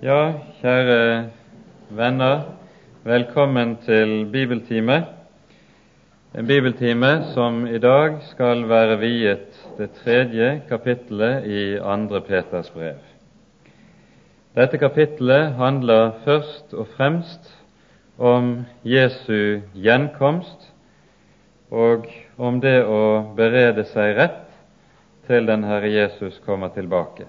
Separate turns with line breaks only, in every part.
Ja, kjære venner, velkommen til bibeltime. En bibeltime som i dag skal være viet det tredje kapittelet i andre Peters brev. Dette kapittelet handler først og fremst om Jesu gjenkomst og om det å berede seg rett til den Herre Jesus kommer tilbake.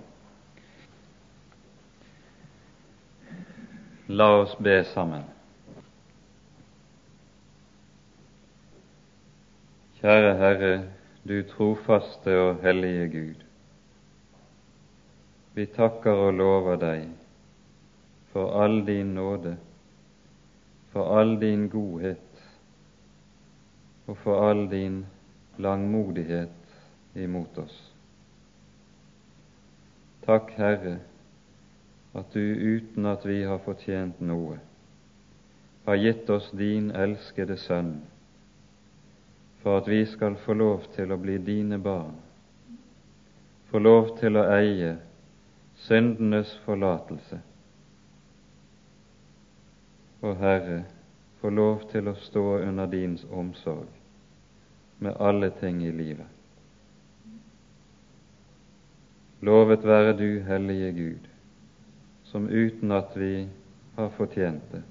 La oss be sammen. Kjære Herre, du trofaste og hellige Gud. Vi takker og lover deg for all din nåde, for all din godhet og for all din langmodighet imot oss. Takk, Herre, at du uten at vi har fortjent noe, har gitt oss din elskede Sønn, for at vi skal få lov til å bli dine barn, få lov til å eie syndenes forlatelse. Og Herre, få lov til å stå under din omsorg med alle ting i livet. Lovet være du, hellige Gud, som uten at vi har fortjent det,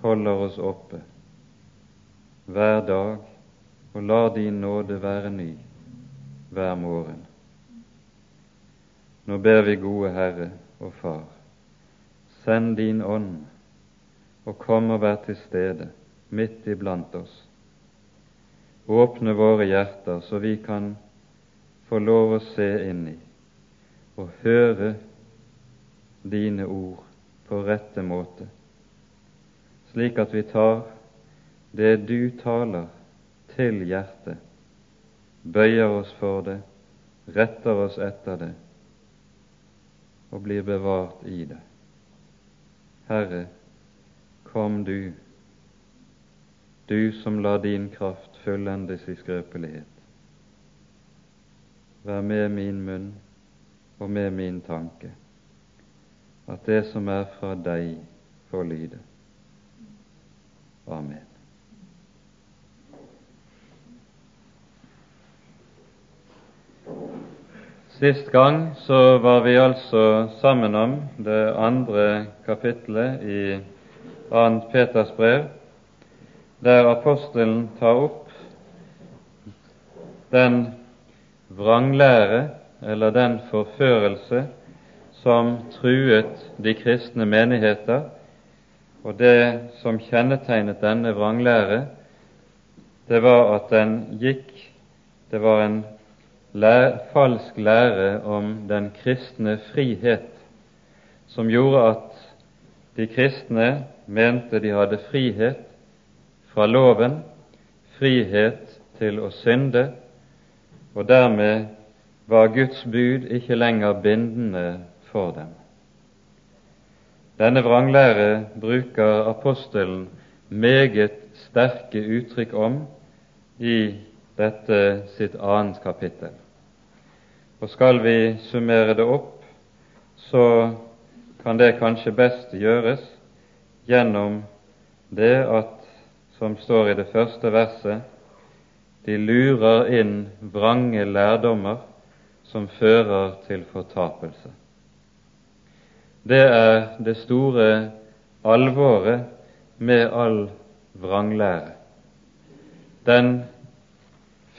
holder oss oppe hver dag og lar din nåde være ny hver morgen. Nå ber vi, gode Herre og Far, send din ånd og kom og vær til stede midt iblant oss. Åpne våre hjerter så vi kan få lov å se inn i og høre dine ord på rette måte, slik at vi tar det du taler, til hjertet, bøyer oss for det, retter oss etter det og blir bevart i det. Herre, kom du, du som lar din kraft fullendes i skrøpelighet. Vær med min munn og med min tanke at det som er fra deg, får lyde. Amen. Sist gang så var vi altså sammen om det andre kapittelet i 2. Peters brev, der apostelen tar opp den vranglære eller den forførelse som truet de kristne menigheter, og det som kjennetegnet denne vranglære, det var at den gikk Det var en lære, falsk lære om den kristne frihet, som gjorde at de kristne mente de hadde frihet fra loven, frihet til å synde, og dermed var Guds bud ikke lenger bindende for dem. Denne vranglære bruker apostelen meget sterke uttrykk om i dette sitt annet kapittel. Og skal vi summere det opp, så kan det kanskje best gjøres gjennom det at, som står i det første verset, de lurer inn vrange lærdommer som fører til fortapelse. Det er det store alvoret med all vranglære. Den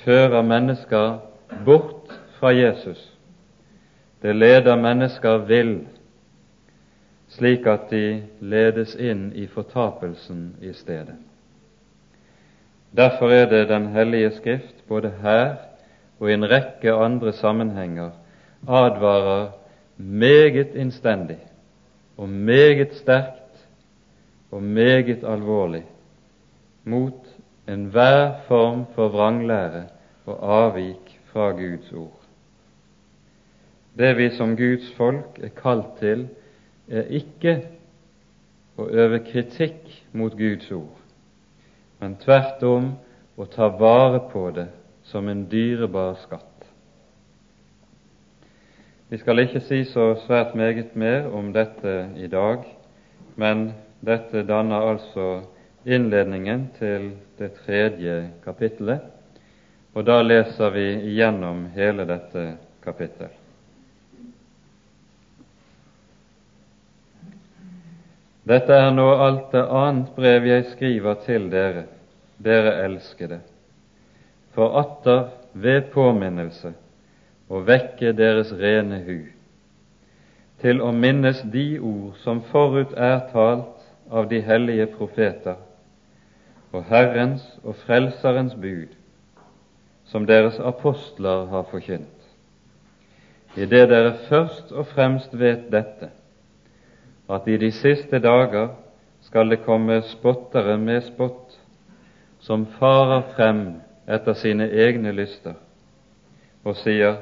fører mennesker bort fra Jesus. Det leder mennesker vill, slik at de ledes inn i fortapelsen i stedet. Derfor er det Den hellige Skrift, både her og i en rekke andre sammenhenger, advarer meget innstendig og meget sterkt og meget alvorlig mot enhver form for vranglære og avvik fra Guds ord. Det vi som Guds folk er kalt til, er ikke å øve kritikk mot Guds ord, men tvert om å ta vare på det som en dyrebar skatt. Vi skal ikke si så svært meget mer om dette i dag, men dette danner altså innledningen til det tredje kapittelet, og da leser vi igjennom hele dette kapittel. Dette er nå alt det annet brev jeg skriver til dere, dere elskede, for atter ved påminnelse å vekke deres rene hu, til å minnes de ord som forut er talt av de hellige profeter, og Herrens og Frelserens bud, som deres apostler har forkynt. Idet dere først og fremst vet dette, at i de siste dager skal det komme spottere med spott, som farer frem etter sine egne lyster, og sier,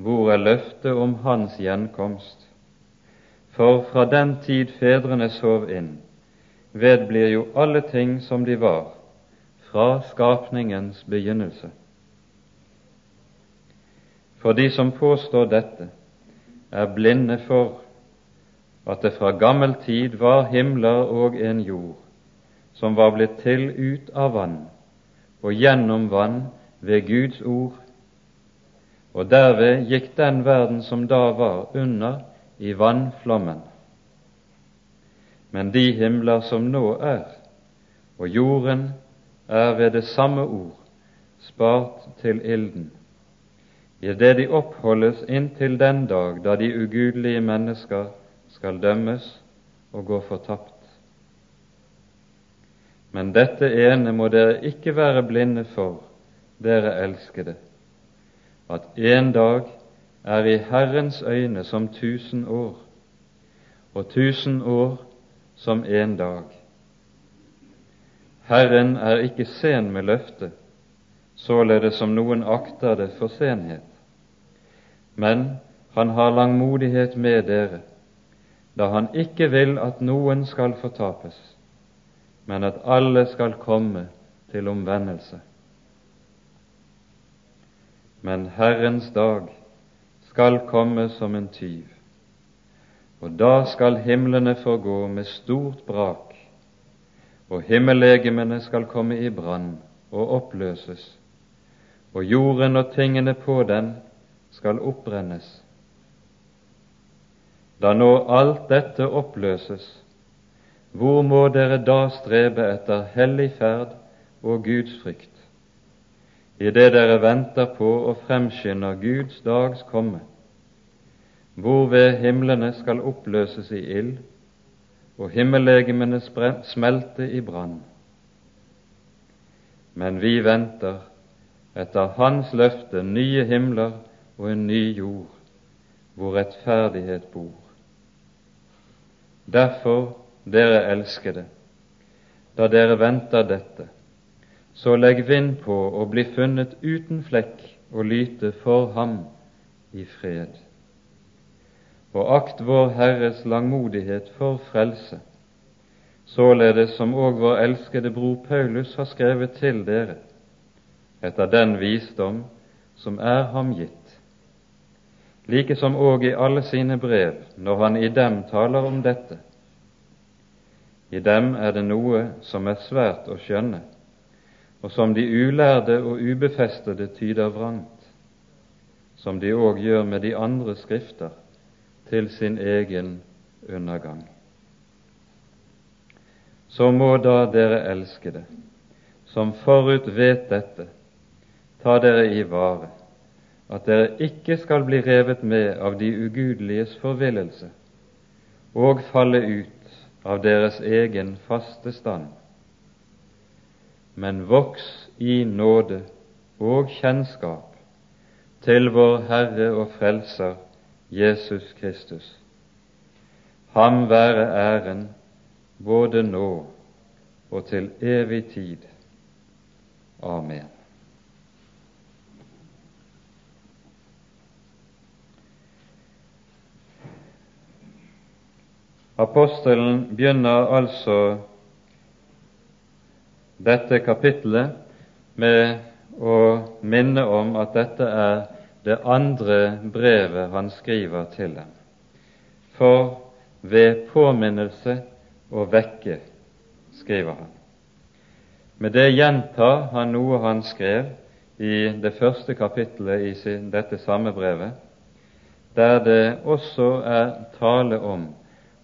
Hvor er løftet om Hans gjenkomst? For fra den tid fedrene sov inn, vedblir jo alle ting som de var, fra skapningens begynnelse. For de som påstår dette, er blinde for at det fra gammel tid var himler og en jord, som var blitt til ut av vann og gjennom vann ved Guds ord, og derved gikk den verden som da var, under i vannflommen. Men de himler som nå er, og jorden er ved det samme ord spart til ilden idet de oppholdes inntil den dag da de ugudelige mennesker skal dømmes og gå fortapt. Men dette ene må dere ikke være blinde for, dere elskede, at en dag er i Herrens øyne som tusen år, og tusen år som en dag. Herren er ikke sen med løftet, således som noen akter det for senhet men han har langmodighet med dere, da han ikke vil at noen skal fortapes, men at alle skal komme til omvendelse. Men Herrens dag skal komme som en tyv, og da skal himlene forgå med stort brak, og himmellegemene skal komme i brann og oppløses, og jorden og tingene på den skal oppbrennes. Da nå alt dette oppløses, hvor må dere da strebe etter hellig ferd og Guds frykt, idet dere venter på og fremskynder Guds dags komme, hvorved himlene skal oppløses i ild og himmellegemene smelte i brann. Men vi venter etter Hans løfte nye himler og en ny jord hvor rettferdighet bor. Derfor, dere elskede, da dere venter dette, så legg vind på å bli funnet uten flekk og lyte for ham i fred. Og akt vår Herres langmodighet for frelse, således som òg vår elskede bror Paulus har skrevet til dere, etter den visdom som er ham gitt like som òg i alle sine brev når han i dem taler om dette. I dem er det noe som er svært å skjønne, og som de ulærde og ubefestede tyder vrangt, som de òg gjør med de andre skrifter, til sin egen undergang. Så må da dere elskede, som forut vet dette, ta dere i vare at dere ikke skal bli revet med av de ugudeliges forvillelse og falle ut av deres egen faste stand, men voks i nåde og kjennskap til vår Herre og Frelser Jesus Kristus. Ham være æren både nå og til evig tid. Amen. Apostelen begynner altså dette kapittelet med å minne om at dette er det andre brevet han skriver til dem. For ved påminnelse å vekke, skriver han. Med det gjentar han noe han skrev i det første kapittelet i dette samme brevet, der det også er tale om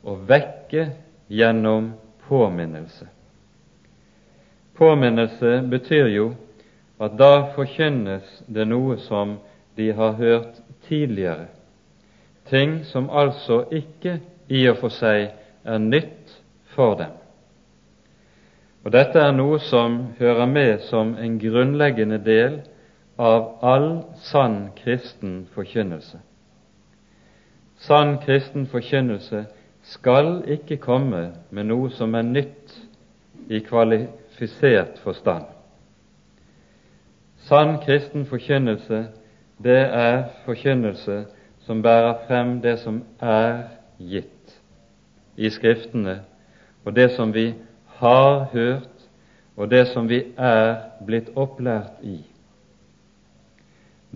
å vekke gjennom påminnelse. Påminnelse betyr jo at da forkynnes det noe som de har hørt tidligere, ting som altså ikke i og for seg er nytt for dem. Og Dette er noe som hører med som en grunnleggende del av all sann kristen forkynnelse. Sann kristen forkynnelse skal ikke komme med noe som er nytt i kvalifisert forstand. Sann kristen forkynnelse det er forkynnelse som bærer frem det som er gitt i Skriftene, og det som vi har hørt, og det som vi er blitt opplært i.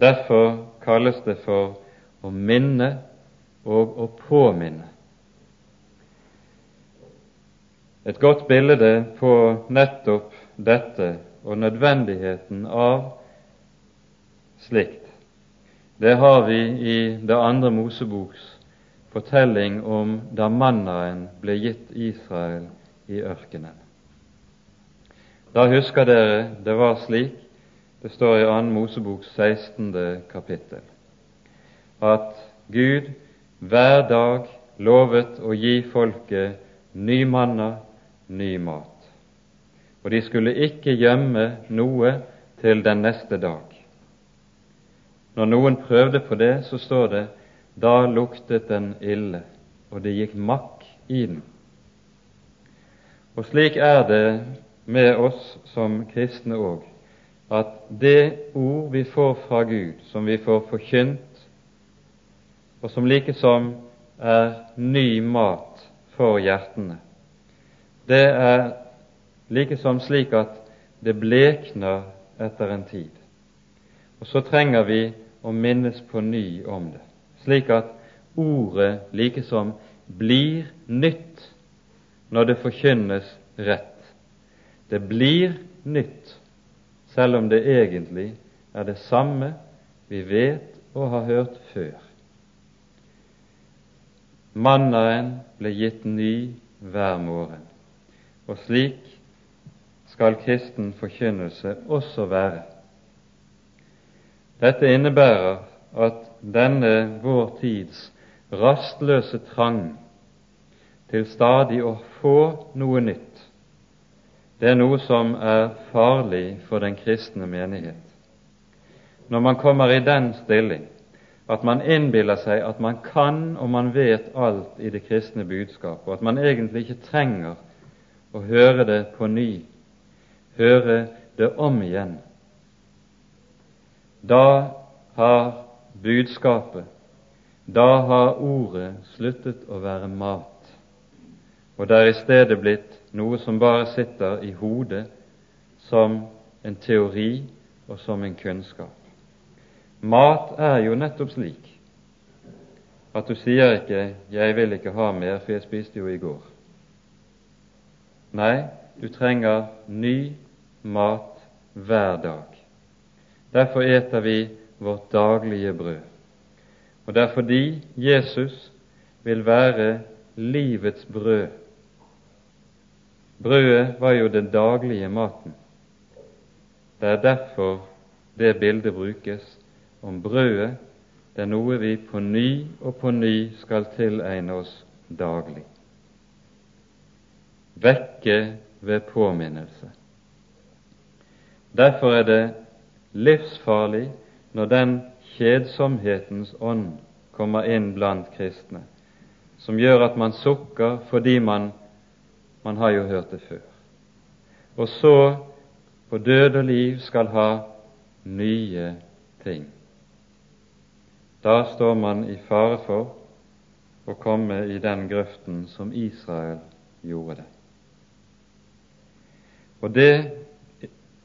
Derfor kalles det for å minne og å påminne. Et godt bilde på nettopp dette og nødvendigheten av slikt det har vi i det andre Moseboks fortelling om da mannaen ble gitt Israel i ørkenen. Da husker dere det var slik, det står i 2. Moseboks 16. kapittel, at Gud hver dag lovet å gi folket ny manna, ny mat. Og de skulle ikke gjemme noe til den neste dag. Når noen prøvde på det, så står det da luktet den ille, og det gikk makk i den. Og slik er det med oss som kristne òg, at det ord vi får fra Gud, som vi får forkynt, og som likesom er ny mat for hjertene, det er likesom slik at det blekner etter en tid. Og så trenger vi å minnes på ny om det, slik at ordet likesom blir nytt når det forkynnes rett. Det blir nytt, selv om det egentlig er det samme vi vet og har hørt før. Mannaen ble gitt ny hver morgen, og slik skal kristen forkynnelse også være. Dette innebærer at denne vår tids rastløse trang til stadig å få noe nytt, det er noe som er farlig for den kristne menighet. Når man kommer i den stilling at man innbiller seg at man kan og man vet alt i det kristne budskap, og at man egentlig ikke trenger å høre det på ny, høre det om igjen, da har budskapet, da har ordet sluttet å være mat, og det er i stedet blitt noe som bare sitter i hodet som en teori og som en kunnskap. Mat er jo nettopp slik at du sier ikke 'jeg vil ikke ha mer, for jeg spiste jo i går'. Nei, du trenger ny mat hver dag. Derfor eter vi vårt daglige brød. Og det er fordi Jesus vil være livets brød. Brødet var jo den daglige maten. Det er derfor det bildet brukes om brødet. Det er noe vi på ny og på ny skal tilegne oss daglig. Vekke ved påminnelse. Derfor er det livsfarlig når den kjedsomhetens ånd kommer inn blant kristne, som gjør at man sukker fordi man, man har jo hørt det før. Og så på død og liv skal ha nye ting. Da står man i fare for å komme i den grøften som Israel gjorde det. Og det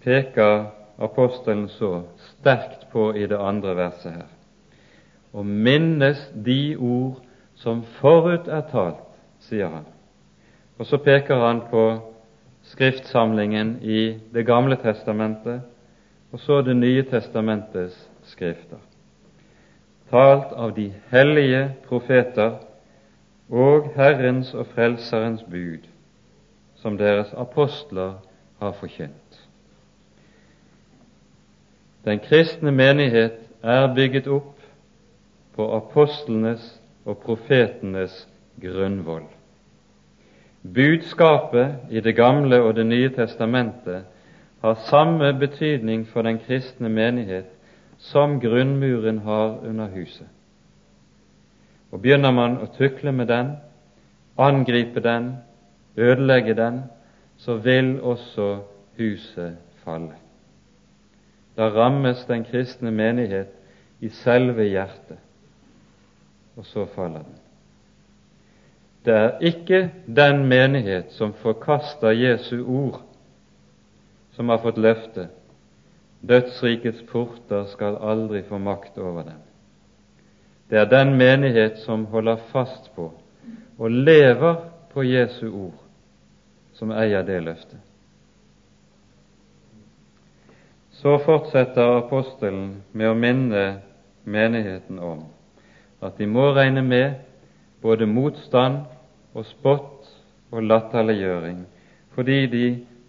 peker apostelen så sterkt på i det andre verset her. og minnes de ord som forut er talt, sier han. Og så peker han på skriftsamlingen i Det gamle testamentet, og så Det nye testamentets skrifter. Talt av de hellige profeter og Herrens og Frelserens bud, som deres apostler har forkynt. Den kristne menighet er bygget opp på apostlenes og profetenes grunnvoll. Budskapet i Det gamle og Det nye testamentet har samme betydning for den kristne menighet som grunnmuren har under huset. Og Begynner man å tukle med den, angripe den, ødelegge den, så vil også huset falle. Da rammes den kristne menighet i selve hjertet, og så faller den. Det er ikke den menighet som forkaster Jesu ord, som har fått løfte dødsrikets porter skal aldri få makt over dem. Det er den menighet som holder fast på og lever på Jesu ord, som eier det løftet. Så fortsetter apostelen med å minne menigheten om at de må regne med både motstand og spott og latterliggjøring fordi de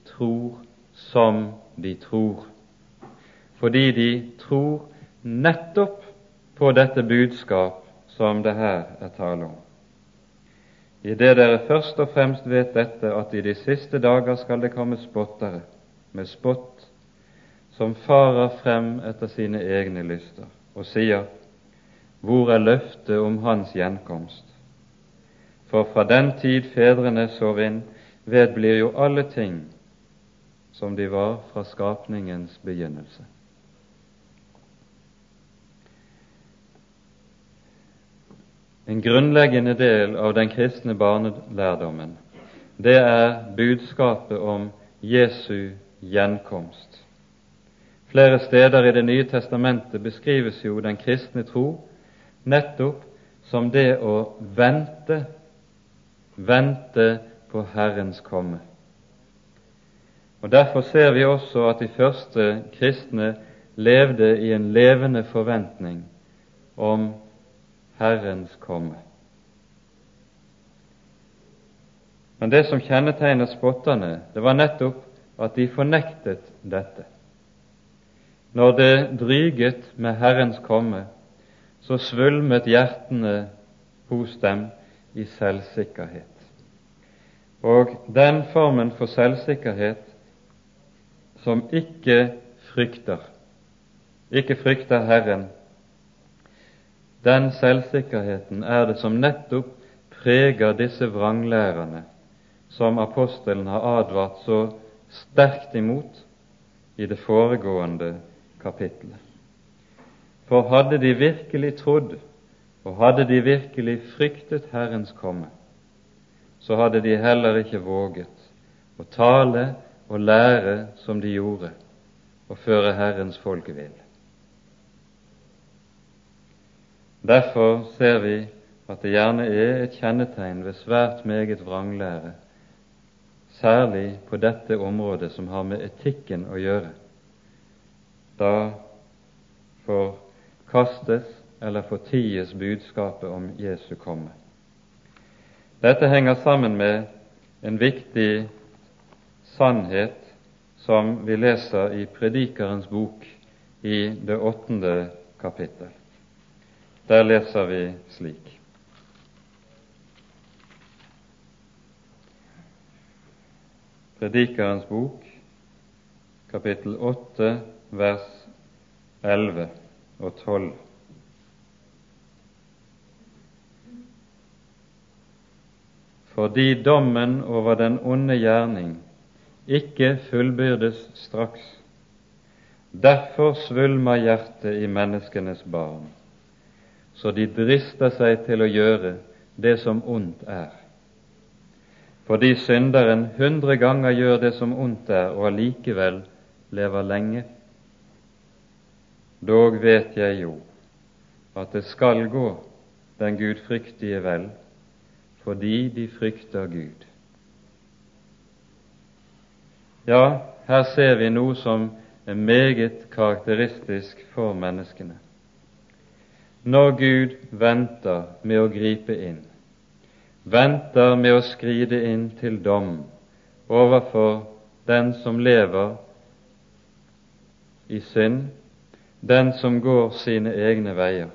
tror som de tror. Fordi de tror nettopp på dette budskap som det her er tale om. I det dere først og fremst vet dette, at i de siste dager skal det komme spottere med spott, som farer frem etter sine egne lyster, og sier, Hvor er løftet om Hans gjenkomst? For fra den tid fedrene sov inn, vedblir jo alle ting som de var fra skapningens begynnelse. En grunnleggende del av den kristne barnelærdommen, det er budskapet om Jesu gjenkomst. Flere steder i Det nye testamentet beskrives jo den kristne tro nettopp som det å vente, vente på Herrens komme. Og Derfor ser vi også at de første kristne levde i en levende forventning om Herrens komme. Men det som kjennetegnet spotterne, det var nettopp at de fornektet dette. Når det dryget med Herrens komme, så svulmet hjertene hos dem i selvsikkerhet. Og den formen for selvsikkerhet som ikke frykter, ikke frykter Herren, den selvsikkerheten er det som nettopp preger disse vranglærerne, som apostelen har advart så sterkt imot i det foregående kapittelet. For hadde de virkelig trodd, og hadde de virkelig fryktet Herrens komme, så hadde de heller ikke våget å tale og lære som de gjorde, og føre Herrens folk vill. Derfor ser vi at det gjerne er et kjennetegn ved svært meget vranglære, særlig på dette området som har med etikken å gjøre. Da forkastes eller forties budskapet om Jesu komme. Dette henger sammen med en viktig sannhet som vi leser i Predikerens bok i det åttende kapittel. Der leser vi slik. Predikerens bok, kapittel 8, vers 11 og 12. Fordi dommen over den onde gjerning ikke fullbyrdes straks. Derfor svulmer hjertet i menneskenes barn så de drister seg til å gjøre det som ondt er. Fordi synderen hundre ganger gjør det som ondt er, og allikevel lever lenge. Dog vet jeg jo at det skal gå den gudfryktige vel, fordi de frykter Gud. Ja, her ser vi noe som er meget karakteristisk for menneskene. Når Gud venter med å gripe inn, venter med å skride inn til dom overfor den som lever i synd, den som går sine egne veier,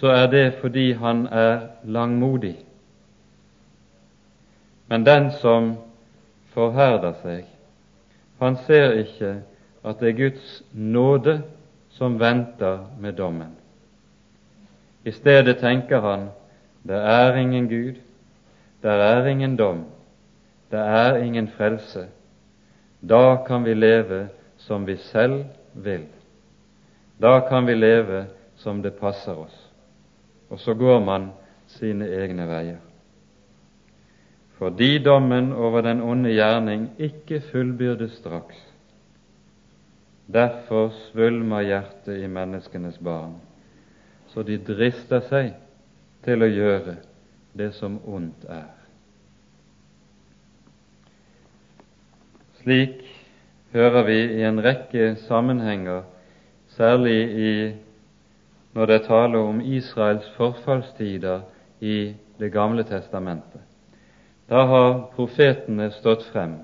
så er det fordi han er langmodig. Men den som forherder seg, han ser ikke at det er Guds nåde som venter med dommen. I stedet tenker han det er ingen Gud, det er ingen dom, det er ingen frelse. Da kan vi leve som vi selv vil. Da kan vi leve som det passer oss. Og så går man sine egne veier. Fordi dommen over den onde gjerning ikke fullbyrdes straks. Derfor svulmer hjertet i menneskenes barn, så de drister seg til å gjøre det som ondt er. Slik hører vi i en rekke sammenhenger særlig i, når det er tale om Israels forfallstider i Det gamle testamentet. Da har profetene stått frem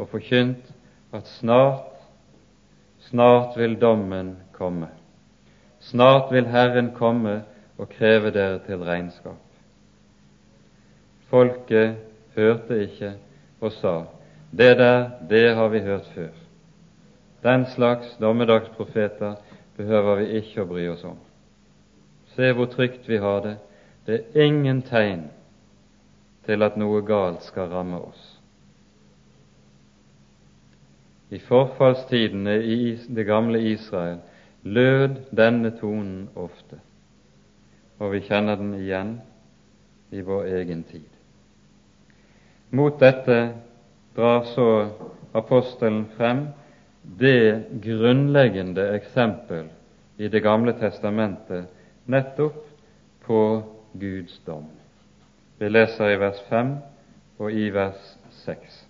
og forkynt at snart, snart vil dommen komme. Snart vil Herren komme og kreve dere til regnskap. Folket hørte ikke og sa, det der, det har vi hørt før. Den slags dommedagsprofeter behøver vi ikke å bry oss om. Se hvor trygt vi har det. Det er ingen tegn til at noe galt skal ramme oss. I forfallstidene i det gamle Israel lød denne tonen ofte, og vi kjenner den igjen i vår egen tid. Mot dette drar så apostelen frem det grunnleggende eksempel i Det gamle testamentet nettopp på Guds dom. Vi leser i vers 5 og i vers 6,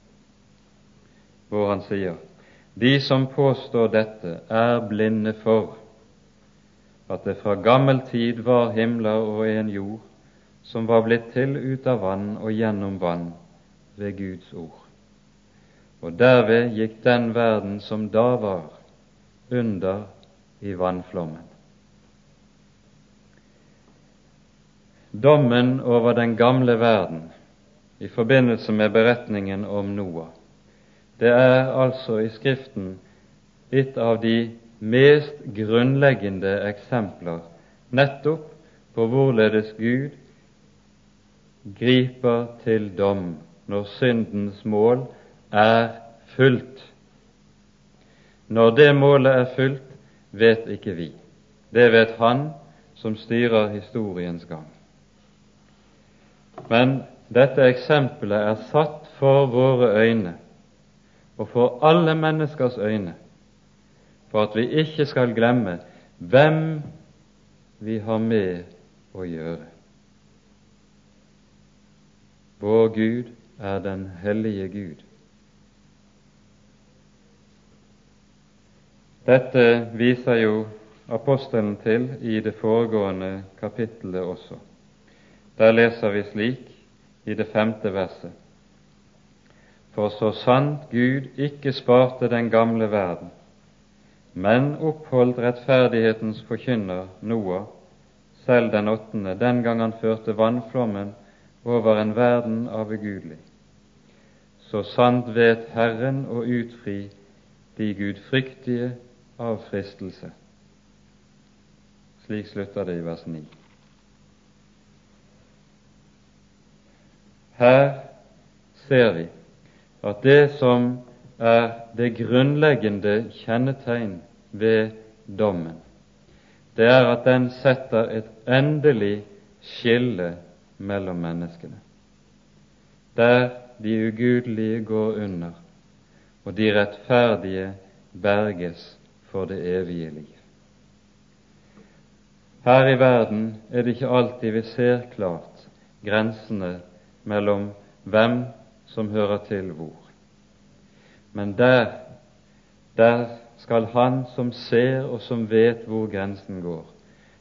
hvor han sier De som påstår dette, er blinde for at det fra gammel tid var himler og en jord som var blitt til ut av vann og gjennom vann ved Guds ord og derved gikk den verden som da var, under i vannflommen. Dommen over den gamle verden i forbindelse med beretningen om Noah, det er altså i Skriften et av de mest grunnleggende eksempler nettopp på hvorledes Gud griper til dom når syndens mål er fullt. Når det målet er fulgt, vet ikke vi. Det vet Han som styrer historiens gang. Men dette eksempelet er satt for våre øyne og for alle menneskers øyne, for at vi ikke skal glemme hvem vi har med å gjøre. Vår Gud er den hellige Gud. Dette viser jo apostelen til i det foregående kapittelet også. Der leser vi slik i det femte verset. For så sant Gud ikke sparte den gamle verden, men oppholdt rettferdighetens forkynner Noah, selv den åttende, den gang han førte vannflommen over en verden av ugudelig. Så sant vet Herren å utfri de gudfryktige av fristelse. Slik slutter det i vers 9. Her ser vi at det som er det grunnleggende kjennetegn ved dommen, det er at den setter et endelig skille mellom menneskene, der de ugudelige går under og de rettferdige berges for det evige liv. Her i verden er det ikke alltid vi ser klart grensene mellom hvem som hører til hvor. Men der, der skal Han som ser og som vet hvor grensen går,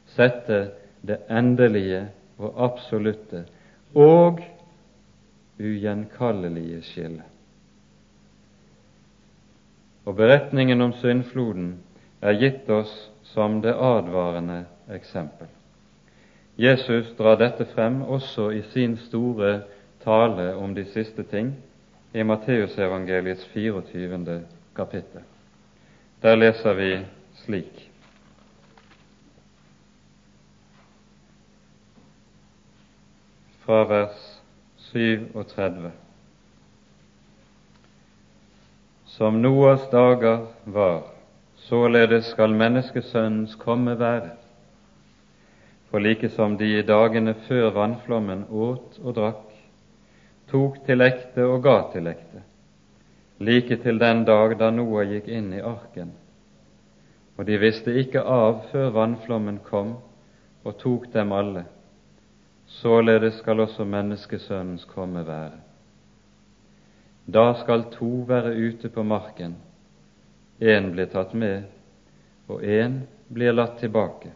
sette det endelige og absolutte og ugjenkallelige skillet. Og beretningen om syndfloden er gitt oss som det advarende eksempel. Jesus drar dette frem også i sin store tale om de siste ting i Matteusevangeliets 24. kapittel. Der leser vi slik fra vers 37. Som Noas dager var, således skal menneskesønnens komme være. For like som de i dagene før vannflommen åt og drakk, tok til ekte og ga til ekte, like til den dag da Noah gikk inn i arken. Og de visste ikke av før vannflommen kom og tok dem alle. Således skal også menneskesønnens komme være. Da skal to være ute på marken, én blir tatt med, og én blir latt tilbake.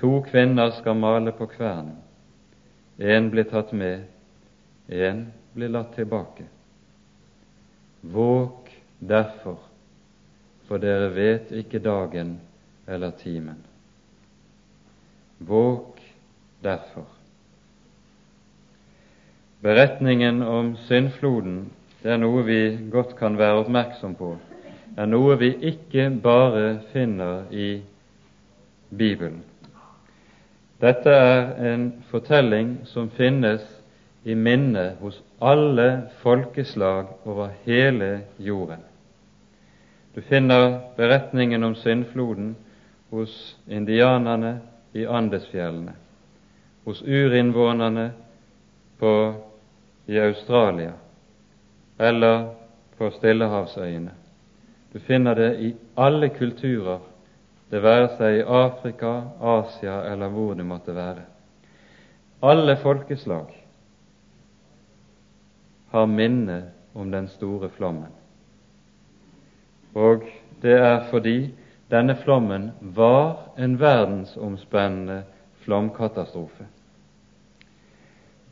To kvinner skal male på kvernen, én blir tatt med, en blir latt tilbake. Våg derfor, for dere vet ikke dagen eller timen. Våg derfor. Beretningen om syndfloden det er noe vi godt kan være oppmerksom på, er noe vi ikke bare finner i Bibelen. Dette er en fortelling som finnes i minne hos alle folkeslag over hele jorden. Du finner beretningen om syndfloden hos indianerne i Andesfjellene, hos urinnvånerne i Australia eller på Stillehavsøyene. Du finner det i alle kulturer, det være seg i Afrika, Asia eller hvor det måtte være. Alle folkeslag har minne om den store flommen. Og det er fordi denne flommen var en verdensomspennende flomkatastrofe.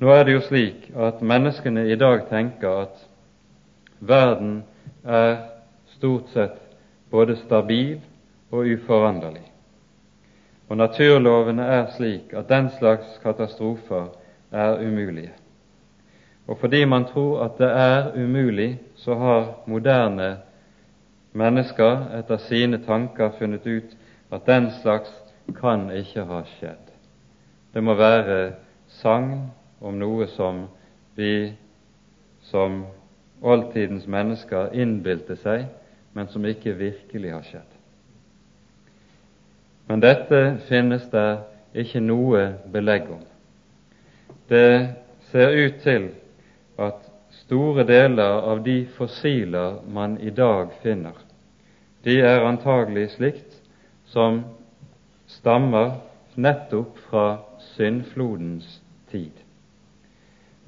Nå er det jo slik at menneskene i dag tenker at verden er stort sett både stabil og uforanderlig. Og naturlovene er slik at den slags katastrofer er umulige. Og fordi man tror at det er umulig, så har moderne mennesker etter sine tanker funnet ut at den slags kan ikke ha skjedd. Det må være sagn om noe som vi som oldtidens mennesker innbilte seg, men som ikke virkelig har skjedd. Men dette finnes det ikke noe belegg om. Det ser ut til at store deler av de fossiler man i dag finner, de er antagelig slikt som stammer nettopp fra syndflodens tid.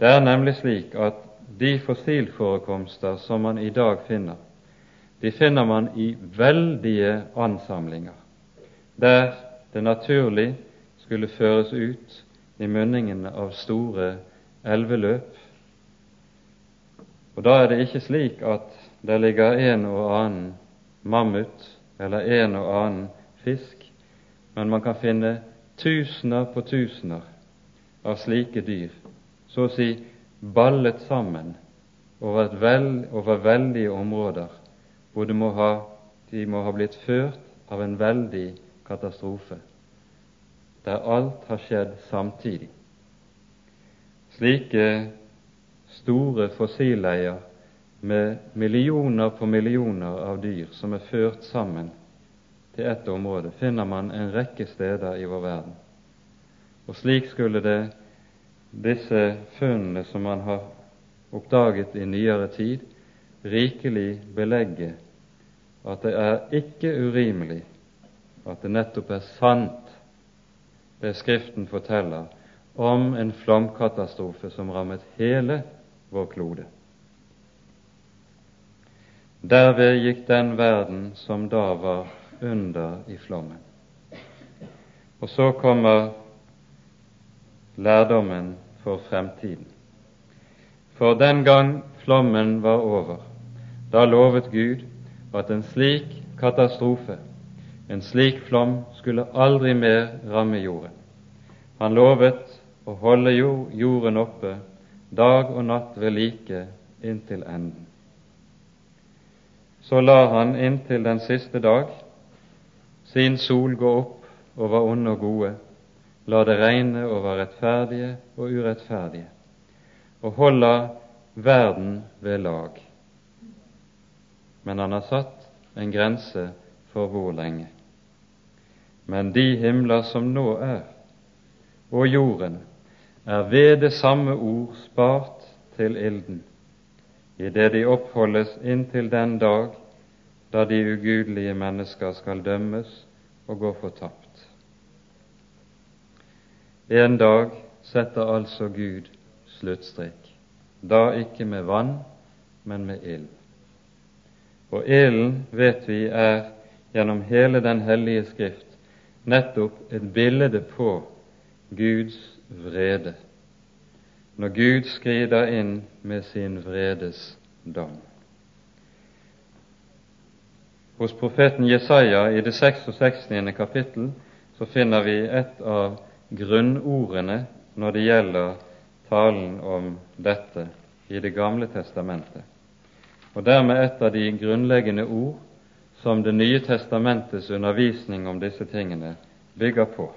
Det er nemlig slik at de fossilforekomster som man i dag finner, de finner man i veldige ansamlinger, der det naturlig skulle føres ut i munningen av store elveløp og Da er det ikke slik at det ligger en og annen mammut eller en og annen fisk, men man kan finne tusener på tusener av slike dyr, så å si ballet sammen over, vel, over veldige områder, hvor må ha, de må ha blitt ført av en veldig katastrofe, der alt har skjedd samtidig. Slike store fossilleier med millioner på millioner av dyr som er ført sammen til ett område, finner man en rekke steder i vår verden. Og slik skulle det disse funnene som man har oppdaget i nyere tid, rikelig belegge at det er ikke urimelig at det nettopp er sant det Skriften forteller om en flomkatastrofe som rammet hele vår klode. Derved gikk den verden som da var under i flommen. Og så kommer lærdommen for fremtiden. For den gang flommen var over, da lovet Gud at en slik katastrofe, en slik flom, skulle aldri mer ramme jorden. Han lovet å holde jorden oppe dag og natt ved like inntil enden. Så la han inntil den siste dag sin sol gå opp over onde og gode, la det regne over rettferdige og urettferdige, og holda verden ved lag. Men han har satt en grense for hvor lenge. Men de himler som nå er, og jorden, er ved det samme ord spart til ilden, idet de oppholdes inntil den dag da de ugudelige mennesker skal dømmes og gå fortapt. En dag setter altså Gud sluttstrek, da ikke med vann, men med ild. Og ilden, vet vi, er gjennom hele Den hellige Skrift nettopp et bilde på Guds vrede, når Gud skrider inn med sin vredes dom. Hos profeten Jesaja i det 66. kapittel så finner vi et av grunnordene når det gjelder talen om dette i Det gamle testamentet, og dermed et av de grunnleggende ord som Det nye testamentets undervisning om disse tingene bygger på.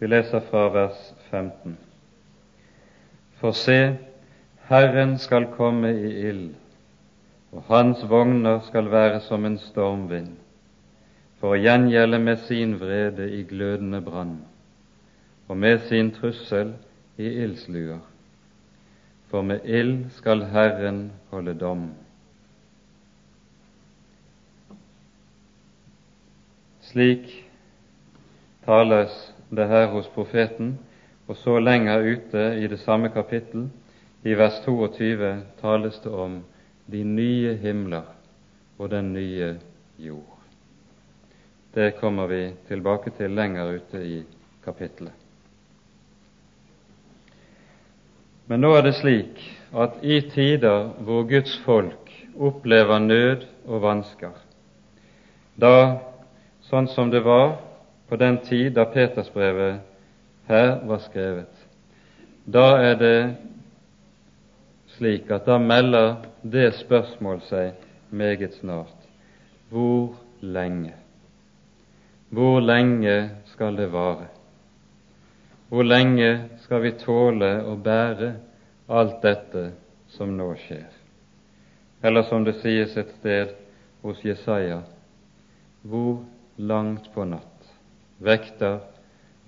Vi leser fra vers 15. For se, Herren skal komme i ild, og hans vogner skal være som en stormvind, for å gjengjelde med sin vrede i glødende brann, og med sin trussel i ildsluer. For med ild skal Herren holde dom. Slik tales det her hos profeten, og så lenger ute i det samme kapittel, i vers 22, tales det om de nye himler og den nye jord. Det kommer vi tilbake til lenger ute i kapittelet. Men nå er det slik at i tider hvor Guds folk opplever nød og vansker, da, sånn som det var på den tid da Petersbrevet her var skrevet. Da er det slik at da melder det spørsmål seg meget snart hvor lenge? Hvor lenge skal det vare? Hvor lenge skal vi tåle å bære alt dette som nå skjer? Eller som det sies et sted hos Jesaja, hvor langt på natt? Vekter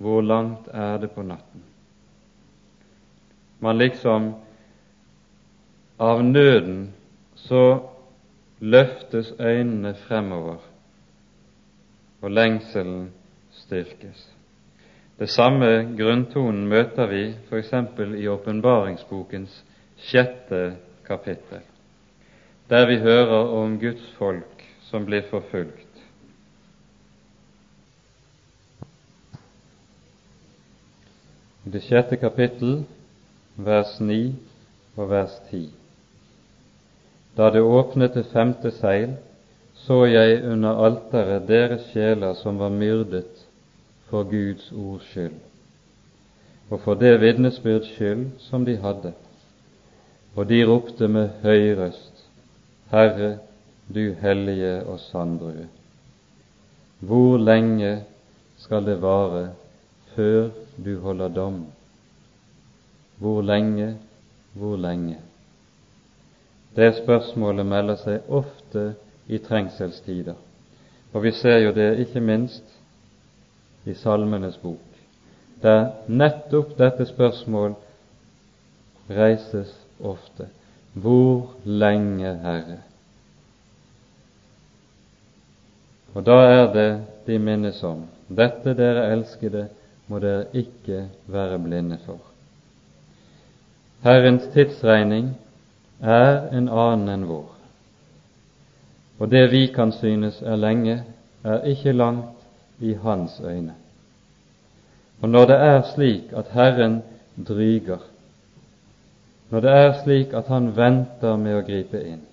hvor langt er det på natten? Man liksom Av nøden så løftes øynene fremover, og lengselen styrkes. Det samme grunntonen møter vi f.eks. i åpenbaringsbokens sjette kapittel, der vi hører om Guds folk som blir forfulgt I det sjette kapittel, vers 9 og vers 10. Da det åpnet det femte seil, så jeg under alteret deres sjeler som var myrdet for Guds ords skyld, og for det vitnesbyrds skyld som de hadde. Og de ropte med høy røst, Herre, du hellige og sandrue, hvor lenge skal det vare før du holder dom. Hvor lenge, hvor lenge? Det spørsmålet melder seg ofte i trengselstider, og vi ser jo det ikke minst i Salmenes bok, der nettopp dette spørsmål reises ofte. Hvor lenge, Herre? Og da er det de minnes om dette, dere elskede, må dere ikke være blinde for. Herrens tidsregning er en annen enn vår. Og det vi kan synes er lenge, er ikke langt i Hans øyne. Og når det er slik at Herren dryger, når det er slik at Han venter med å gripe inn,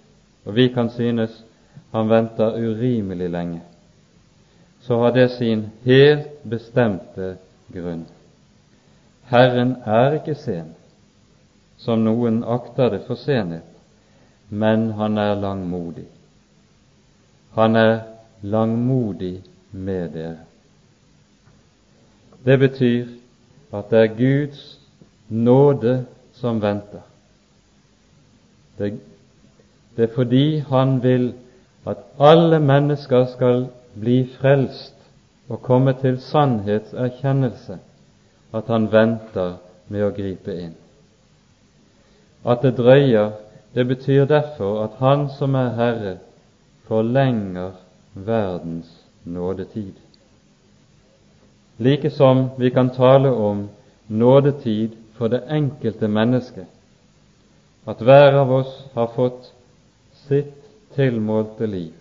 og vi kan synes Han venter urimelig lenge, så har det sin helt bestemte grunn. Herren er ikke sen, som noen akter det for senhet, men han er langmodig. Han er langmodig med dere. Det betyr at det er Guds nåde som venter. Det, det er fordi Han vil at alle mennesker skal bli frelst og komme til sannhetserkjennelse, at han venter med å gripe inn. At det drøyer, det betyr derfor at Han som er Herre, forlenger verdens nådetid. Like som vi kan tale om nådetid for det enkelte mennesket, at hver av oss har fått sitt tilmålte liv,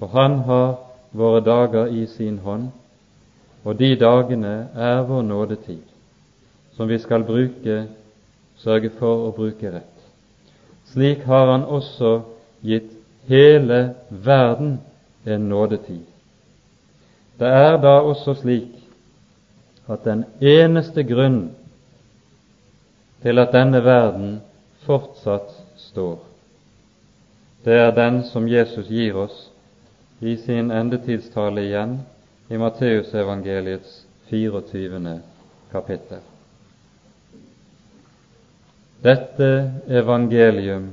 og han har våre dager i sin hånd, og de dagene er vår nådetid, som vi skal bruke, sørge for å bruke rett. Slik har Han også gitt hele verden en nådetid. Det er da også slik at den eneste grunn til at denne verden fortsatt står, det er den som Jesus gir oss i sin endetidstale igjen i Matteusevangeliets 24. kapittel. Dette evangelium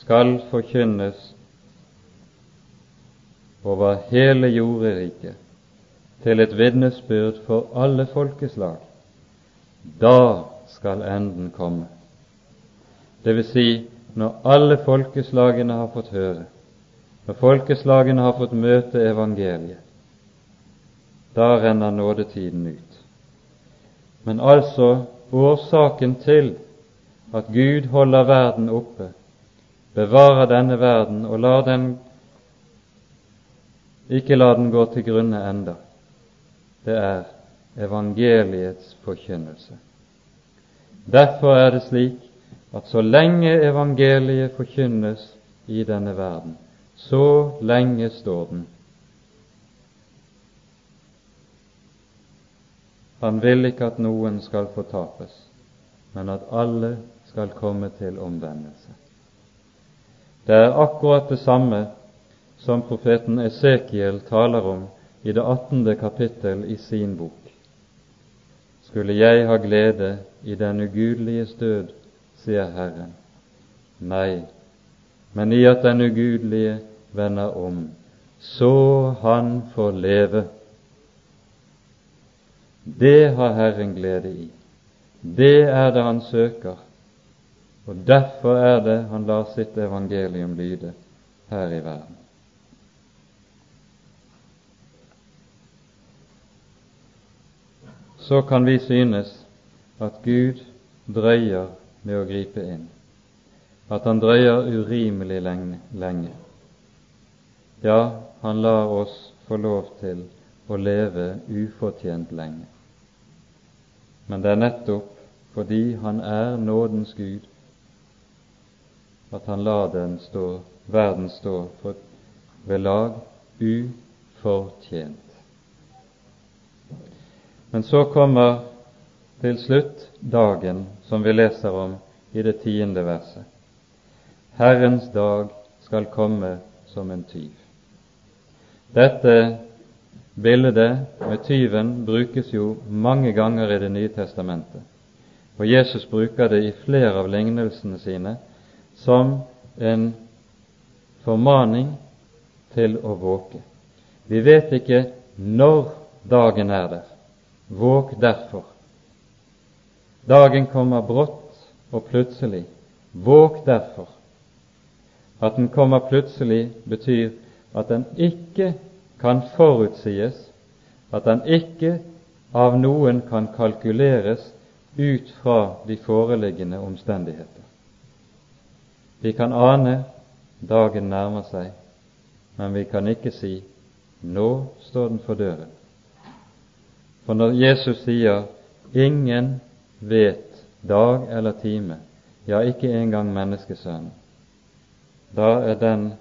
skal forkynnes over hele jorderiket til et vitnesbyrd for alle folkeslag. Da skal enden komme. Det vil si når alle folkeslagene har fått høre når folkeslagene har fått møte evangeliet, da renner nådetiden ut. Men altså årsaken til at Gud holder verden oppe, bevarer denne verden og lar den ikke la den gå til grunne enda, det er evangeliets forkynnelse. Derfor er det slik at så lenge evangeliet forkynnes i denne verden, så lenge står den. Han vil ikke at noen skal fortapes, men at alle skal komme til omvendelse. Det er akkurat det samme som profeten Esekiel taler om i det attende kapittel i sin bok. Skulle jeg ha glede i den ugudeliges død, sier Herren. Nei, men i at den ugudelige vender om, så han får leve. Det har Herren glede i. Det er det han søker, og derfor er det han lar sitt evangelium lyde her i verden. Så kan vi synes at Gud drøyer med å gripe inn, at han drøyer urimelig lenge. Ja, han lar oss få lov til å leve ufortjent lenge. Men det er nettopp fordi han er nådens Gud, at han lar den stå, verden stå for, ved lag ufortjent. Men så kommer til slutt dagen som vi leser om i det tiende verset. Herrens dag skal komme som en tyv. Dette bildet med tyven brukes jo mange ganger i Det nye testamentet, og Jesus bruker det i flere av lignelsene sine som en formaning til å våke. Vi vet ikke når dagen er der, Våg derfor. Dagen kommer brått og plutselig. Våg derfor. At den kommer plutselig, betyr at den ikke kan forutsies, at den ikke av noen kan kalkuleres ut fra de foreliggende omstendigheter. Vi kan ane dagen nærmer seg, men vi kan ikke si nå står den for døren. For når Jesus sier 'ingen vet dag eller time', ja, ikke engang menneskesønnen, da er den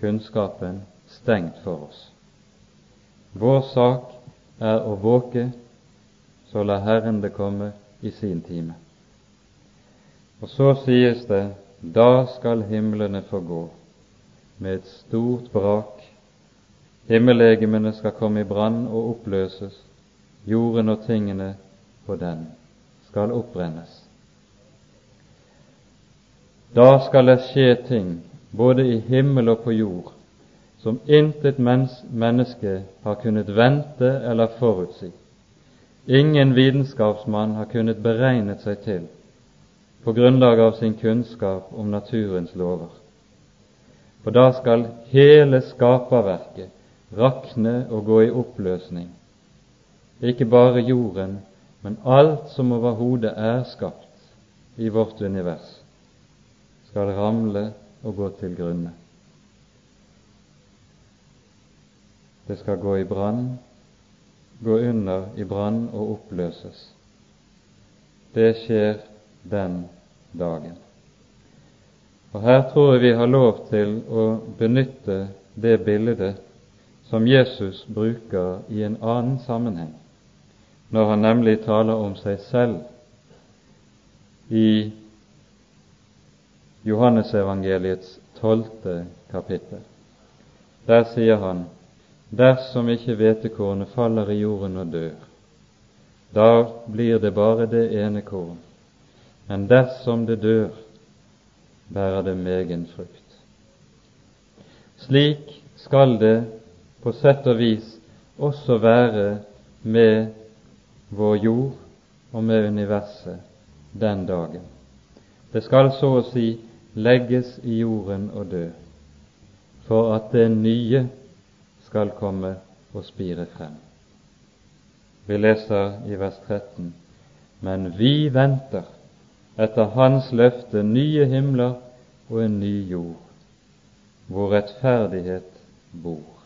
kunnskapen stengt for oss. Vår sak er å våke, så la Herren det komme i sin time. Og så sies det da skal himlene forgå med et stort brak. Himmellegemene skal komme i brann og oppløses. Jorden og tingene på den skal oppbrennes. Da skal det skje ting både i himmel og på jord, som intet menneske har kunnet vente eller forutsi. Ingen vitenskapsmann har kunnet beregnet seg til på grunnlag av sin kunnskap om naturens lover. For da skal hele skaperverket rakne og gå i oppløsning. Ikke bare jorden, men alt som overhodet er skapt i vårt univers, skal ramle og gå til grunne. Det skal gå i brann, gå under i brann og oppløses. Det skjer den dagen. Og Her tror jeg vi har lov til å benytte det bildet som Jesus bruker i en annen sammenheng, når han nemlig taler om seg selv i Johannesevangeliets tolvte kapittel. Der sier han dersom ikke hvetekornet faller i jorden og dør, da blir det bare det ene korn, men dersom det dør, bærer det megen frukt. Slik skal det på sett og vis også være med vår jord og med universet den dagen. Det skal så å si legges i jorden og dø, for at det nye skal komme og spire frem. Vi leser i vers 13.: Men vi venter etter Hans løfte nye himler og en ny jord, hvor rettferdighet bor.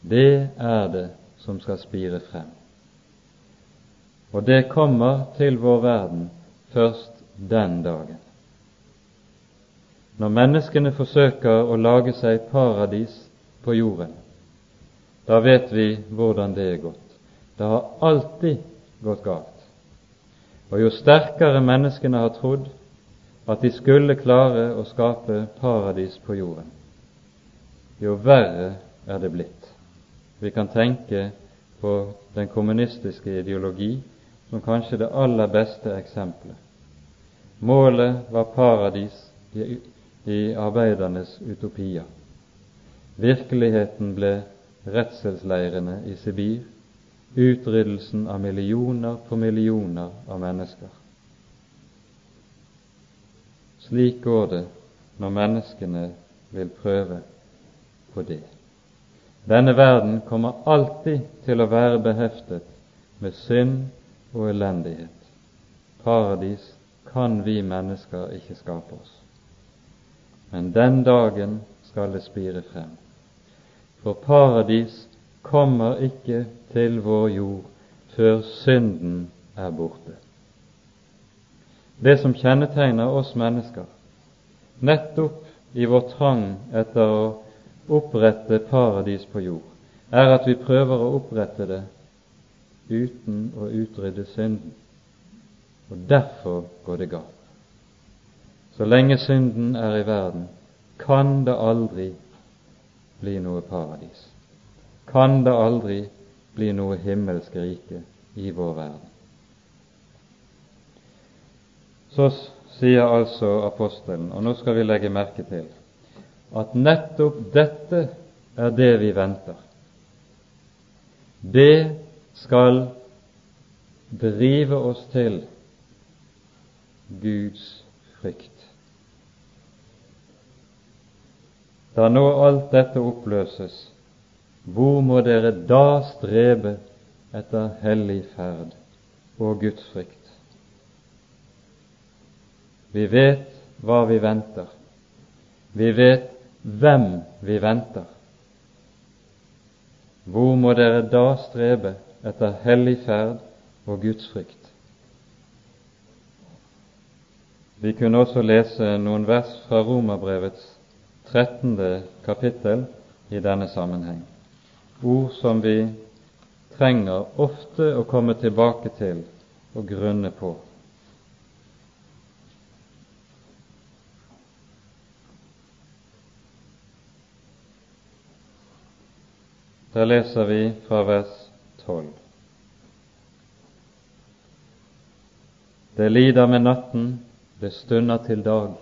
Det er det som skal spire frem. Og det kommer til vår verden først den dagen. Når menneskene forsøker å lage seg paradis på jorden, da vet vi hvordan det er gått. Det har alltid gått galt. Og jo sterkere menneskene har trodd at de skulle klare å skape paradis på jorden, jo verre er det blitt. Vi kan tenke på den kommunistiske ideologi som kanskje det aller beste eksempelet. Målet var paradis i arbeidernes utopier. Virkeligheten ble redselsleirene i Sibir, utryddelsen av millioner på millioner av mennesker. Slik går det når menneskene vil prøve på det. Denne verden kommer alltid til å være beheftet med synd og elendighet. Paradis kan vi mennesker ikke skape oss men den dagen skal det spire frem. For paradis kommer ikke til vår jord før synden er borte. Det som kjennetegner oss mennesker, nettopp i vår trang etter å opprette paradis på jord, er at vi prøver å opprette det uten å utrydde synden. Og derfor går det galt. Så lenge synden er i verden, kan det aldri bli noe paradis. Kan det aldri bli noe himmelsk rike i vår verden. Så sier altså apostelen, og nå skal vi legge merke til, at nettopp dette er det vi venter. Det skal drive oss til Guds frykt. Da nå alt dette oppløses, hvor må dere da strebe etter hellig ferd og Guds frykt? Vi vet hva vi venter. Vi vet hvem vi venter. Hvor må dere da strebe etter hellig ferd og Guds frykt? Vi kunne også lese noen vers fra Romerbrevets 13. kapittel i denne sammenheng, ord som vi trenger ofte å komme tilbake til og grunne på. Der leser vi fra vers 12. Det lider med natten det stunder til dag.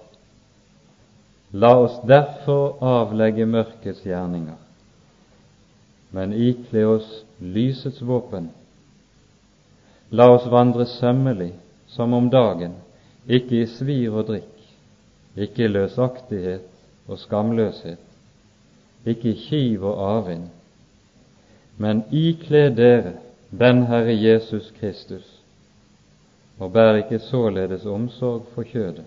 La oss derfor avlegge mørkets gjerninger, men ikle oss lysets våpen. La oss vandre sømmelig som om dagen, ikke i svir og drikk, ikke i løsaktighet og skamløshet, ikke i kiv og avvind, men ikle dere den Herre Jesus Kristus, og bær ikke således omsorg for kjødet,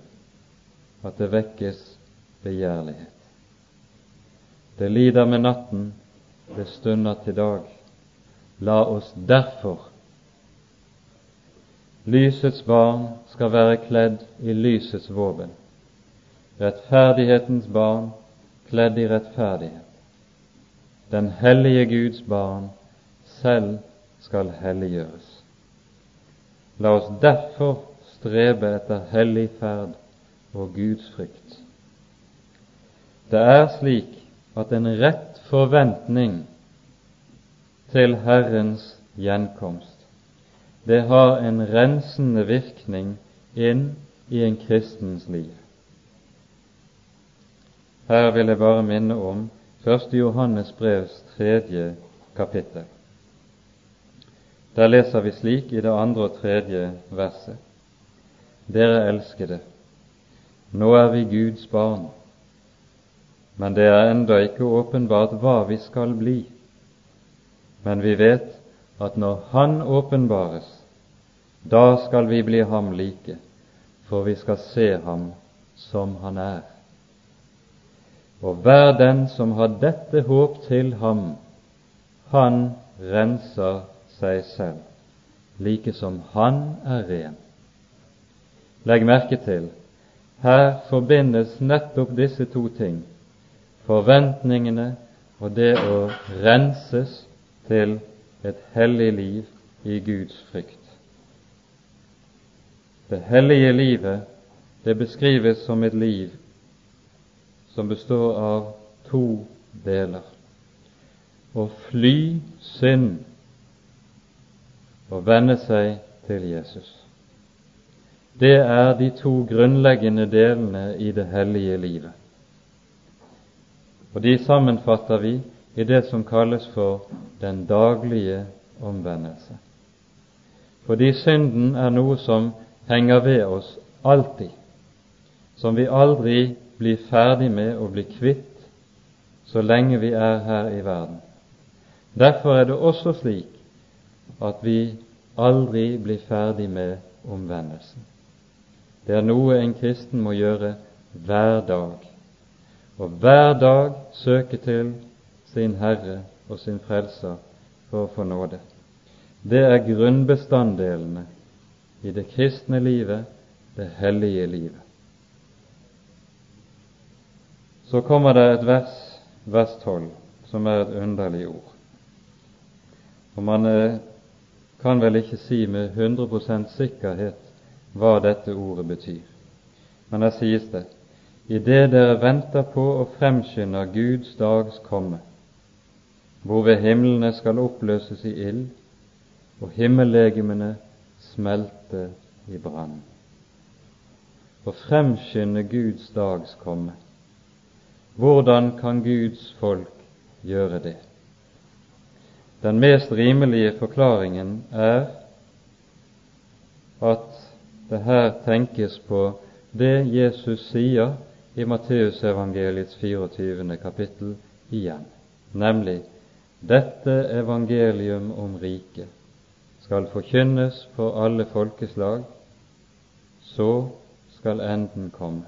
at det vekkes begjærlighet. Det lider med natten, det stunder til dag. La oss derfor Lysets barn skal være kledd i lysets våpen, rettferdighetens barn kledd i rettferdighet. Den hellige Guds barn selv skal helliggjøres. La oss derfor strebe etter hellig ferd og Guds frykt. Det er slik at en rett forventning til Herrens gjenkomst, det har en rensende virkning inn i en kristens liv. Her vil jeg bare minne om 1. Johannes brevs tredje kapittel. Der leser vi slik i det andre og tredje verset. Dere elskede, nå er vi Guds barn, men det er enda ikke åpenbart hva vi skal bli. Men vi vet at når Han åpenbares, da skal vi bli ham like, for vi skal se ham som han er. Og hver den som har dette håp til ham, han renser seg selv, like som han er ren. Legg merke til her forbindes nettopp disse to ting, forventningene og det å renses til et hellig liv i Guds frykt. Det hellige livet det beskrives som et liv som består av to deler. Å fly synd og venne seg til Jesus. Det er de to grunnleggende delene i det hellige livet. Og de sammenfatter vi i det som kalles for den daglige omvendelse. Fordi synden er noe som henger ved oss alltid, som vi aldri blir ferdig med å bli kvitt så lenge vi er her i verden. Derfor er det også slik at vi aldri blir ferdig med omvendelsen. Det er noe en kristen må gjøre hver dag, og hver dag søke til sin Herre og sin Frelser for å få nåde. Det er grunnbestanddelene i det kristne livet, det hellige livet. Så kommer det et vers, vers 12, som er et underlig ord. Og man kan vel ikke si med 100% sikkerhet hva dette ordet betyr. Men her sies det i det dere venter på og fremskynder Guds dags komme, hvorved himlene skal oppløses i ild og himmellegemene smelte i brann. Å fremskynde Guds dags komme. Hvordan kan Guds folk gjøre det? Den mest rimelige forklaringen er at det her tenkes på det Jesus sier i Matteusevangeliets 24. kapittel igjen, nemlig dette evangelium om riket skal forkynnes for alle folkeslag, så skal enden komme.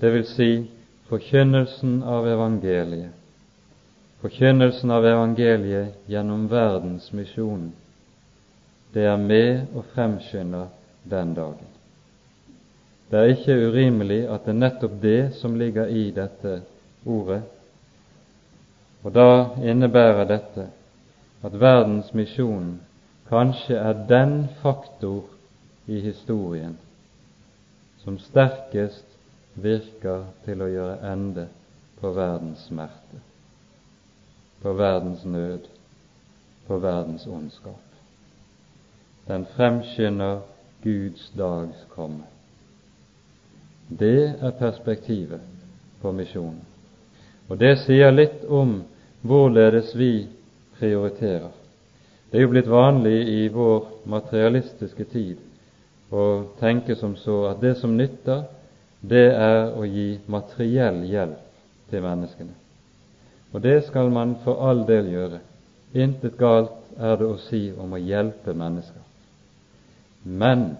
Det vil si forkynnelsen av evangeliet Forkynnelsen av evangeliet gjennom verdensmisjonen, det er med og fremskynder den dagen. Det er ikke urimelig at det er nettopp det som ligger i dette ordet, og da innebærer dette at verdensmisjonen kanskje er den faktor i historien som sterkest virker til å gjøre ende på verdens smerte på verdens nød, på verdens ondskap. Den fremskynder Guds dags komme. Det er perspektivet på misjonen. Og det sier litt om hvorledes vi prioriterer. Det er jo blitt vanlig i vår materialistiske tid å tenke som så at det som nytter, det er å gi materiell hjelp til menneskene. Og det skal man for all del gjøre. Intet galt er det å si om å hjelpe mennesker. Men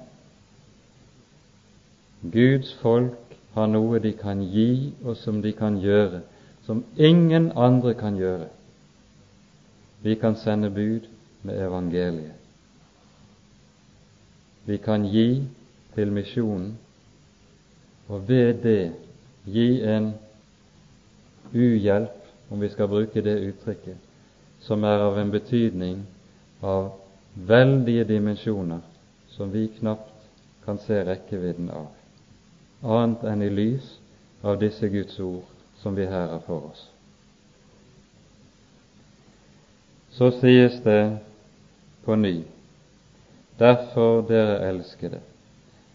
Guds folk har noe de kan gi, og som de kan gjøre, som ingen andre kan gjøre. Vi kan sende bud med evangeliet. Vi kan gi til misjonen, og ved det gi en uhjelp om vi skal bruke det uttrykket, som er av en betydning av veldige dimensjoner som vi knapt kan se rekkevidden av, annet enn i lys av disse Guds ord som vi her har for oss. Så sies det på ny, derfor, dere elskede,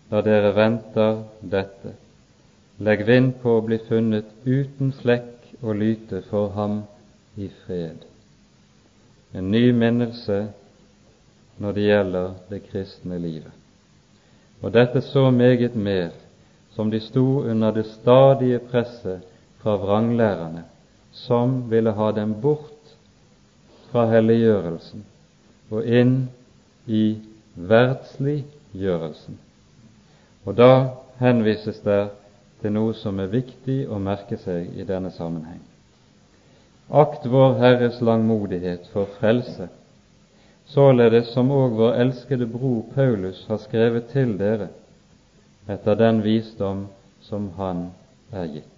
da dere venter dette, legg vind på å bli funnet uten flekk og lyte for ham i fred. En ny minnelse når det gjelder det kristne livet. Og dette så meget mer som de sto under det stadige presset fra vranglærerne, som ville ha dem bort fra helliggjørelsen og inn i verdsliggjørelsen. Og da henvises det til noe som er viktig å merke seg i denne sammenheng. Akt vår Herres langmodighet for frelse, således som òg vår elskede bror Paulus har skrevet til dere, etter den visdom som han er gitt.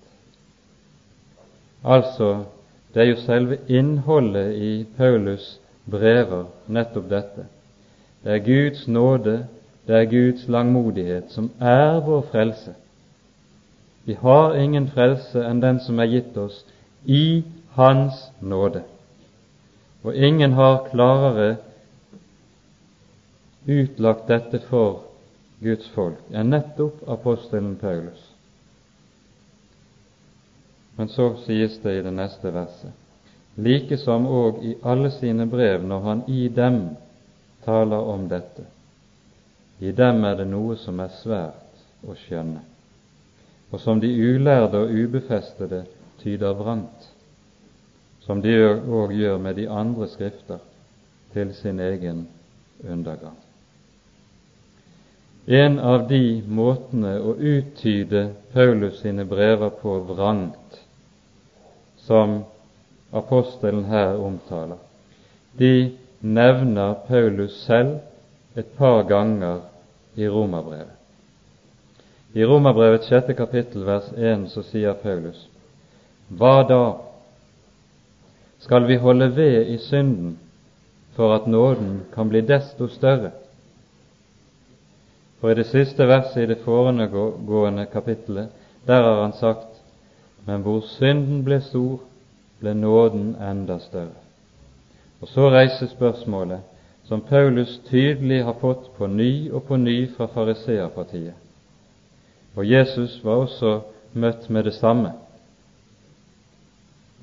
Altså, det er jo selve innholdet i Paulus' brever nettopp dette. Det er Guds nåde, det er Guds langmodighet som er vår frelse. Vi har ingen frelse enn den som er gitt oss i Hans nåde. Og ingen har klarere utlagt dette for Guds folk er nettopp apostelen Paulus. Men så sies det i det neste verset, like som òg i alle sine brev når han i dem taler om dette. I dem er det noe som er svært å skjønne og som de ulærde og ubefestede tyder vrangt, som de òg gjør med de andre skrifter, til sin egen undergang. En av de måtene å uttyde Paulus sine brever på vrangt, som apostelen her omtaler, de nevner Paulus selv et par ganger i romerbrevet. I Romerbrevets sjette kapittel vers 1 så sier Paulus Hva da? Skal vi holde ved i synden for at nåden kan bli desto større? For i det siste verset i det foregående kapittelet, der har han sagt Men hvor synden ble stor, ble nåden enda større. Og så reiser spørsmålet, som Paulus tydelig har fått på ny og på ny fra fariseerpartiet. Og Jesus var også møtt med det samme.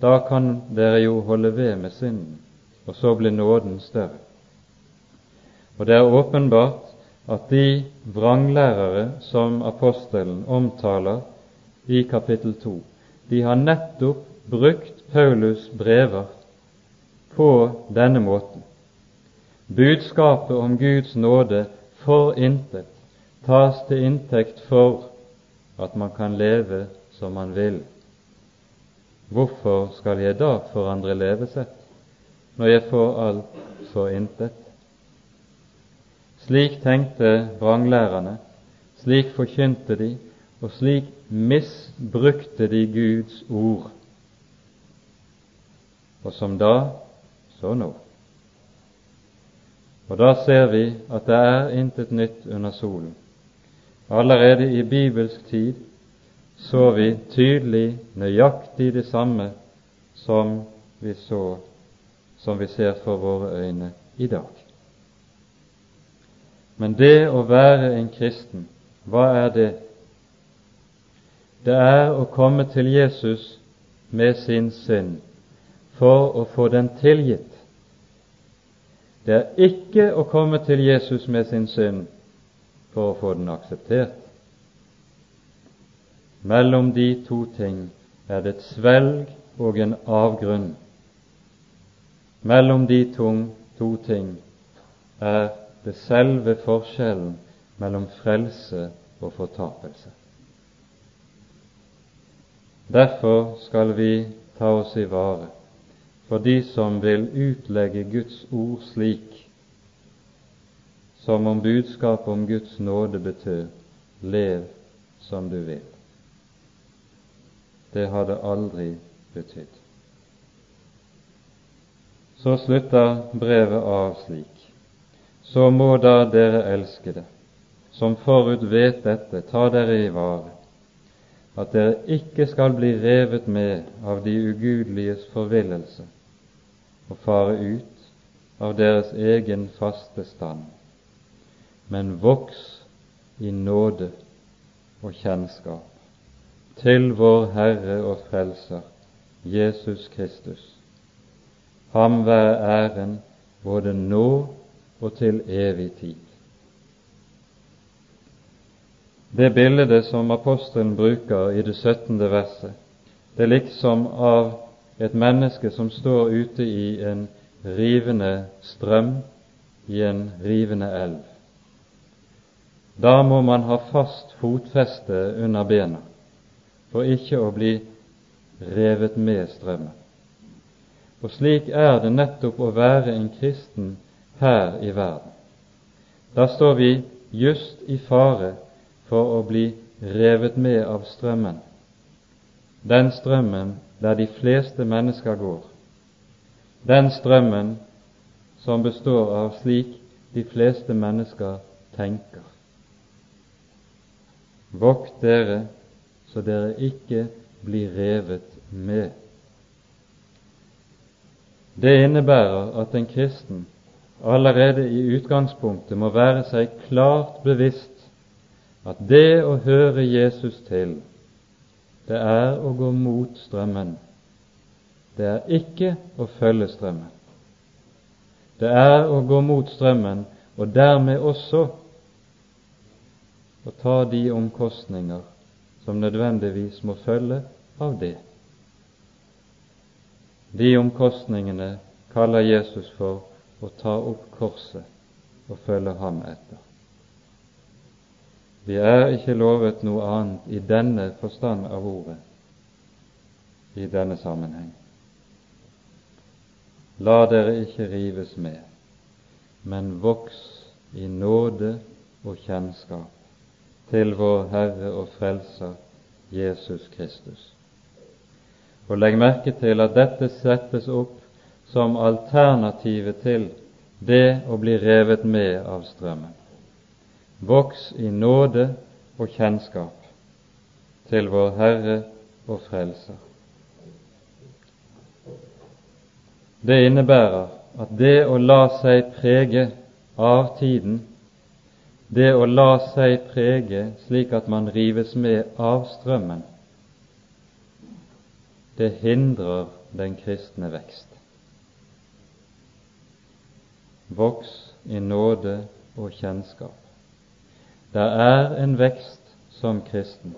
Da kan dere jo holde ved med synden. og så blir nåden større. Og det er åpenbart at de vranglærere som apostelen omtaler i kapittel 2, de har nettopp brukt Paulus' brever på denne måten. Budskapet om Guds nåde for intet tas til inntekt for at man kan leve som man vil. Hvorfor skal jeg da forandre levesett, når jeg får alt for intet? Slik tenkte vranglærerne, slik forkynte de, og slik misbrukte de Guds ord. Og som da, så nå. Og da ser vi at det er intet nytt under solen. Allerede i bibelsk tid så vi tydelig nøyaktig det samme som vi så som vi ser for våre øyne i dag. Men det å være en kristen, hva er det? Det er å komme til Jesus med sin synd for å få den tilgitt. Det er ikke å komme til Jesus med sin synd for å få den akseptert. Mellom de to ting er det et svelg og en avgrunn. Mellom de to, ting er det selve forskjellen mellom frelse og fortapelse. Derfor skal vi ta oss i vare for de som vil utlegge Guds ord slik som om budskapet om Guds nåde betød lev som du vil. Det har det aldri betydd. Så slutter brevet av slik. Så må da dere elskede, som forut vet dette, ta dere i vare, at dere ikke skal bli revet med av de ugudeliges forvillelse og fare ut av deres egen faste stand, men voks i nåde og kjennskap til vår Herre og Frelser Jesus Kristus. Ham være æren både nå og til evig tid. Det bildet som apostelen bruker i det 17. verset, det er liksom av et menneske som står ute i en rivende strøm, i en rivende elv. Da må man ha fast fotfeste under bena for ikke å bli revet med strømmen. Og slik er det nettopp å være en kristen her i verden. Da står vi just i fare for å bli revet med av strømmen, den strømmen der de fleste mennesker går, den strømmen som består av slik de fleste mennesker tenker. Vokt dere så dere ikke blir revet med. Det innebærer at en kristen allerede i utgangspunktet må være seg klart bevisst at det å høre Jesus til, det er å gå mot strømmen. Det er ikke å følge strømmen. Det er å gå mot strømmen, og dermed også å ta de omkostninger som nødvendigvis må følge av det. De omkostningene kaller Jesus for å ta opp korset og følge ham etter. Vi er ikke lovet noe annet i denne forstand av ordet i denne sammenheng. La dere ikke rives med, men voks i nåde og kjennskap til vår Herre og Frelser Jesus Kristus. Og legg merke til at dette settes opp som alternativet til det å bli revet med av strømmen. Voks i nåde og kjennskap til vår Herre og Frelser. Det innebærer at det å la seg prege av tiden det å la seg prege slik at man rives med av strømmen, det hindrer den kristne vekst. Voks i nåde og kjennskap. Det er en vekst som kristen,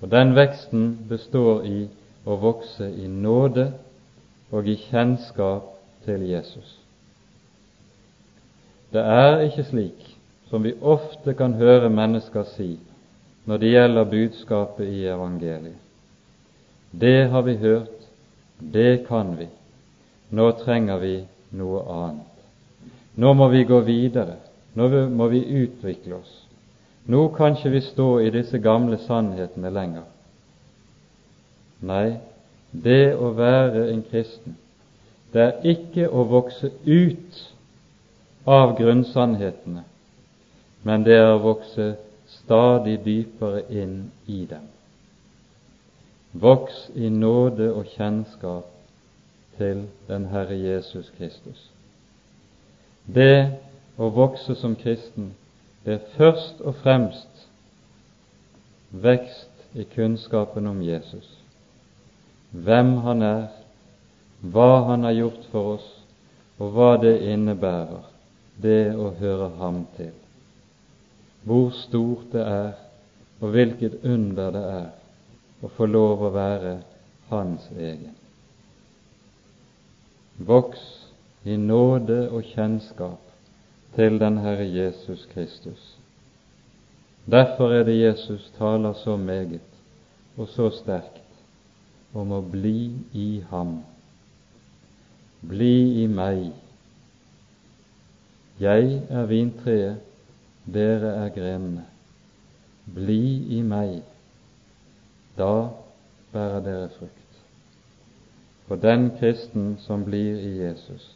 og den veksten består i å vokse i nåde og i kjennskap til Jesus. Det er ikke slik som vi ofte kan høre mennesker si når det gjelder budskapet i evangeliet. Det har vi hørt, det kan vi, nå trenger vi noe annet. Nå må vi gå videre, nå må vi utvikle oss. Nå kan ikke vi stå i disse gamle sannhetene lenger. Nei, det å være en kristen, det er ikke å vokse ut av grunnsannhetene, men det er å vokse stadig dypere inn i dem. Voks i nåde og kjennskap til den Herre Jesus Kristus. Det å vokse som kristen, det er først og fremst vekst i kunnskapen om Jesus, hvem han er, hva han har gjort for oss, og hva det innebærer det å høre ham til. Hvor stort det er, og hvilket under det er å få lov å være hans egen. Voks i nåde og kjennskap til den Herre Jesus Kristus. Derfor er det Jesus taler så meget og så sterkt om å bli i ham. Bli i meg, jeg er vintreet, dere er grenene. Bli i meg, da bærer dere frukt. For den kristen som blir i Jesus,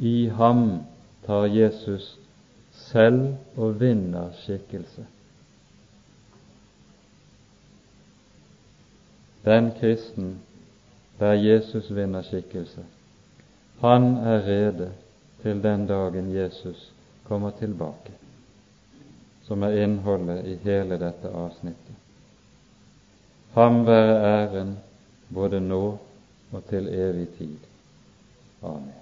i ham tar Jesus selv og vinner skikkelse. Den kristen der Jesus vinner skikkelse, han er rede til den dagen Jesus kommer tilbake, som er innholdet i hele dette avsnittet. Ham være æren både nå og til evig tid. Amen.